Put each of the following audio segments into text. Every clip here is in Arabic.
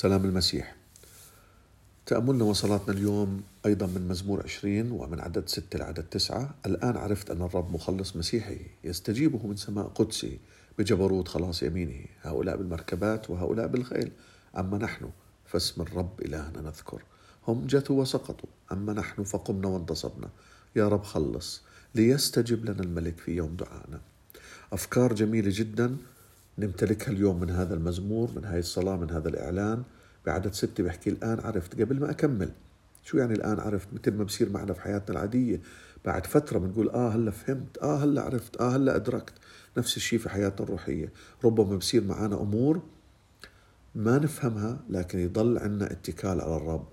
سلام المسيح. تأملنا وصلاتنا اليوم أيضا من مزمور عشرين ومن عدد ستة لعدد تسعة. الآن عرفت أن الرب مخلص مسيحي يستجيبه من سماء قدسي بجبروت خلاص يمينه. هؤلاء بالمركبات وهؤلاء بالخيل. أما نحن فاسم الرب إلهنا نذكر. هم جثوا وسقطوا. أما نحن فقمنا وانتصبنا يا رب خلص ليستجب لنا الملك في يوم دعائنا أفكار جميلة جدا. نمتلكها اليوم من هذا المزمور من هذه الصلاة من هذا الإعلان. بعدد ستة بحكي الآن عرفت. قبل ما أكمل شو يعني الآن عرفت؟ مثل ما بصير معنا في حياتنا العادية. بعد فترة بنقول آه هلأ فهمت آه هلأ عرفت آه هلأ أدركت. نفس الشيء في حياتنا الروحية. ربما بصير معنا أمور ما نفهمها لكن يضل عنا اتكال على الرب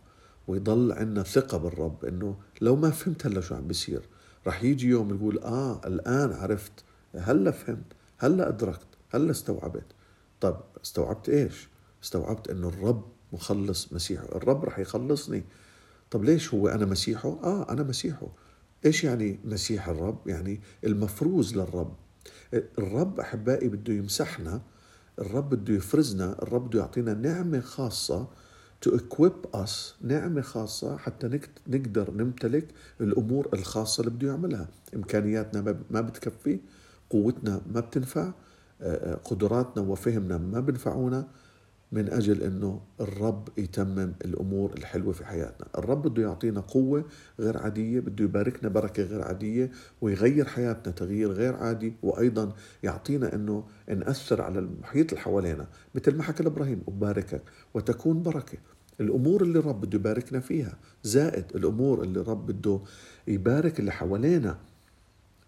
ويضل عنا ثقة بالرب إنه لو ما فهمت هلأ شو عم بيصير رح يجي يوم يقول آه الآن عرفت هلأ فهمت هلأ أدركت. هلا استوعبت. طب استوعبت إيش؟ استوعبت إنه الرب مخلص مسيحه. الرب رح يخلصني. طب ليش هو أنا مسيحه؟ آه أنا مسيحه. إيش يعني مسيح الرب؟ يعني المفروز للرب. الرب أحبائي بده يمسحنا. الرب بده يفرزنا. الرب بده يعطينا نعمة خاصة to equip us. نعمة خاصة حتى نقدر نمتلك الأمور الخاصة اللي بده يعملها. إمكانياتنا ما بتكفي. قوتنا ما بتنفع. قدراتنا وفهمنا ما بنفعونا من أجل أنه الرب يتمم الأمور الحلوة في حياتنا. الرب بده يعطينا قوة غير عادية بده يباركنا بركة غير عادية ويغير حياتنا تغيير غير عادي وأيضا يعطينا أنه نأثر على المحيط اللي حوالينا. مثل ما حكى إبراهيم أباركك وتكون بركة. الأمور اللي الرب بده يباركنا فيها زائد الأمور اللي الرب بده يبارك اللي حوالينا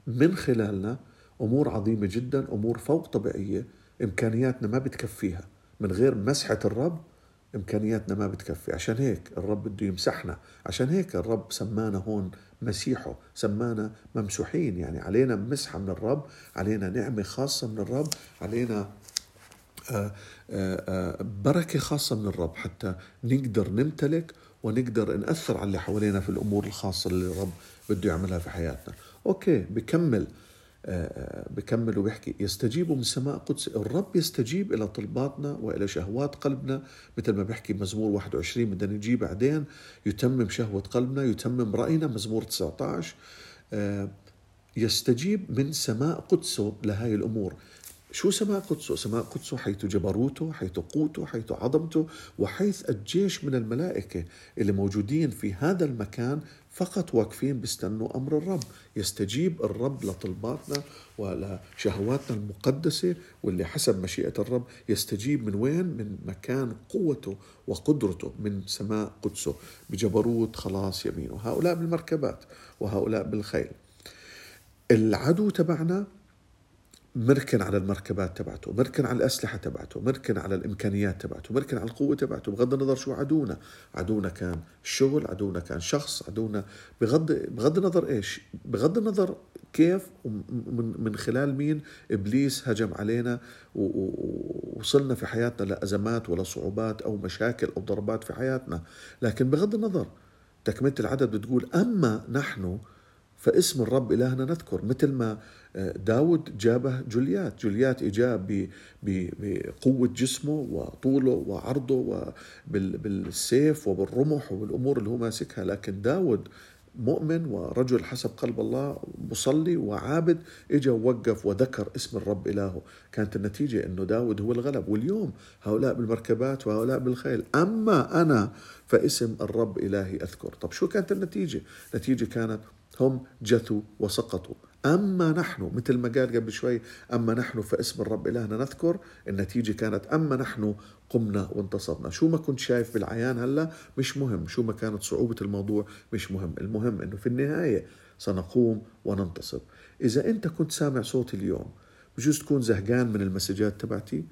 من خلالنا أمور عظيمة جدا أمور فوق طبيعية إمكانياتنا ما بتكفيها. من غير مسحة الرب إمكانياتنا ما بتكفي. عشان هيك الرب بده يمسحنا. عشان هيك الرب سمانا هون مسيحه. سمانا ممسوحين. يعني علينا مسحة من الرب علينا نعمة خاصة من الرب علينا آه، آه، آه، بركة خاصة من الرب. حتى نقدر نمتلك ونقدر نأثر على اللي حوالينا في الأمور الخاصة اللي الرب بده يعملها في حياتنا. أوكي بكمل. بكمل وبيحكي يستجيب من سماء قدس الرب يستجيب إلى طلباتنا وإلى شهوات قلبنا مثل ما بيحكي مزمور 21 بدنا نجي بعدين يتمم شهوة قلبنا يتمم رأينا مزمور 19 يستجيب من سماء قدسه لهذه الأمور شو سماء قدسه؟ سماء قدسه حيث جبروته حيث قوته حيث عظمته وحيث الجيش من الملائكة اللي موجودين في هذا المكان فقط واقفين بيستنوا أمر الرب. يستجيب الرب لطلباتنا ولشهواتنا المقدسة واللي حسب مشيئة الرب يستجيب من وين؟ من مكان قوته وقدرته من سماء قدسه. بجبروت خلاص يمينه. هؤلاء بالمركبات وهؤلاء بالخيل. العدو تبعنا مركن على المركبات تبعته مركن على الأسلحة تبعته مركن على الإمكانيات تبعته مركن على القوة تبعته بغض النظر شو عدونا. عدونا كان شغل عدونا كان شخص عدونا بغض بغض النظر إيش بغض النظر كيف من, من خلال مين إبليس هجم علينا ووصلنا في حياتنا لأزمات ولا صعوبات أو مشاكل أو ضربات في حياتنا. لكن بغض النظر تكملة العدد بتقول أما نحن فاسم الرب إلهنا نذكر مثل ما آه، داود جابه جوليات. جوليات إجاب بقوة جسمه وطوله وعرضه وبالسيف وبالرمح وبالأمور اللي هو ماسكها. لكن داود مؤمن ورجل حسب قلب الله مصلي وعابد اجى ووقف وذكر اسم الرب إلهه. كانت النتيجة أنه داود هو الغلب. واليوم هؤلاء بالمركبات وهؤلاء بالخيل. أما أنا فاسم الرب إلهي أذكر. طب شو كانت النتيجة؟ النتيجة كانت هم جثوا وسقطوا. أما نحن مثل ما قال قبل شوي أما نحن فاسم الرب إلهنا نذكر النتيجة كانت أما نحن قمنا وانتصرنا. شو ما كنت شايف بالعيان هلا مش مهم شو ما كانت صعوبة الموضوع مش مهم. المهم أنه في النهاية سنقوم وننتصر. إذا أنت كنت سامع صوتي اليوم بجوز تكون زهقان من المسجات تبعتي؟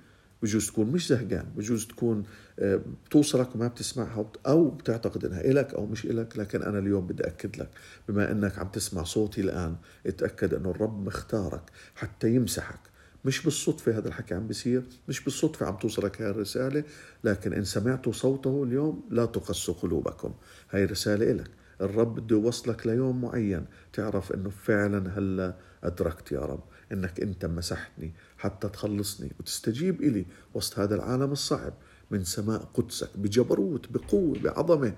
بجوز تكون مش زهقان بجوز تكون آه، بتوصلك وما بتسمعها أو بتعتقد إنها إلك أو مش إلك لكن أنا اليوم بدي أكد لك بما إنك عم تسمع صوتي الآن اتأكد إنه الرب مختارك حتى يمسحك. مش بالصدفة هذا الحكي عم بيصير مش بالصدفة عم توصلك هاي الرسالة لكن إن سمعتوا صوته اليوم لا تقسوا قلوبكم. هاي رسالة إلك. الرب بده يوصلك ليوم معين. تعرف إنه فعلا هلأ أدركت يا رب إنك أنت مسحتني حتى تخلصني وتستجيب إلي وسط هذا العالم الصعب من سماء قدسك بجبروت بقوة بعظمة.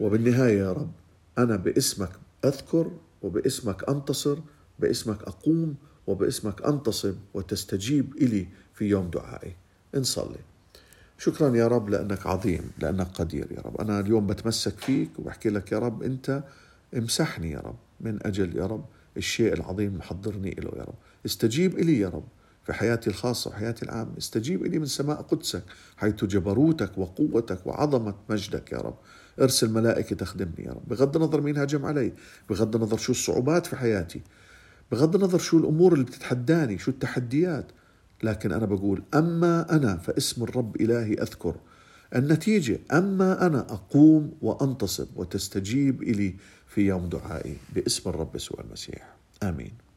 وبالنهاية يا رب أنا باسمك أذكر وباسمك أنتصر باسمك أقوم وباسمك أنتصب وتستجيب إلي في يوم دعائي. نصلي. شكرا يا رب لأنك عظيم لأنك قدير يا رب. أنا اليوم بتمسك فيك وبحكي لك يا رب أنت امسحني يا رب من أجل يا رب الشيء العظيم محضرني له يا رب. استجيب إلي يا رب في حياتي الخاصة وحياتي العامة. استجيب إلي من سماء قدسك حيث جبروتك وقوتك وعظمة مجدك يا رب. ارسل ملائكة تخدمني يا رب. بغض النظر مين هاجم علي بغض النظر شو الصعوبات في حياتي بغض النظر شو الأمور اللي بتتحداني شو التحديات. لكن أنا بقول أما أنا فاسم الرب إلهي أذكر. النتيجة أما أنا أقوم وأنتصب وتستجيب إلي في يوم دعائي باسم الرب يسوع المسيح. آمين.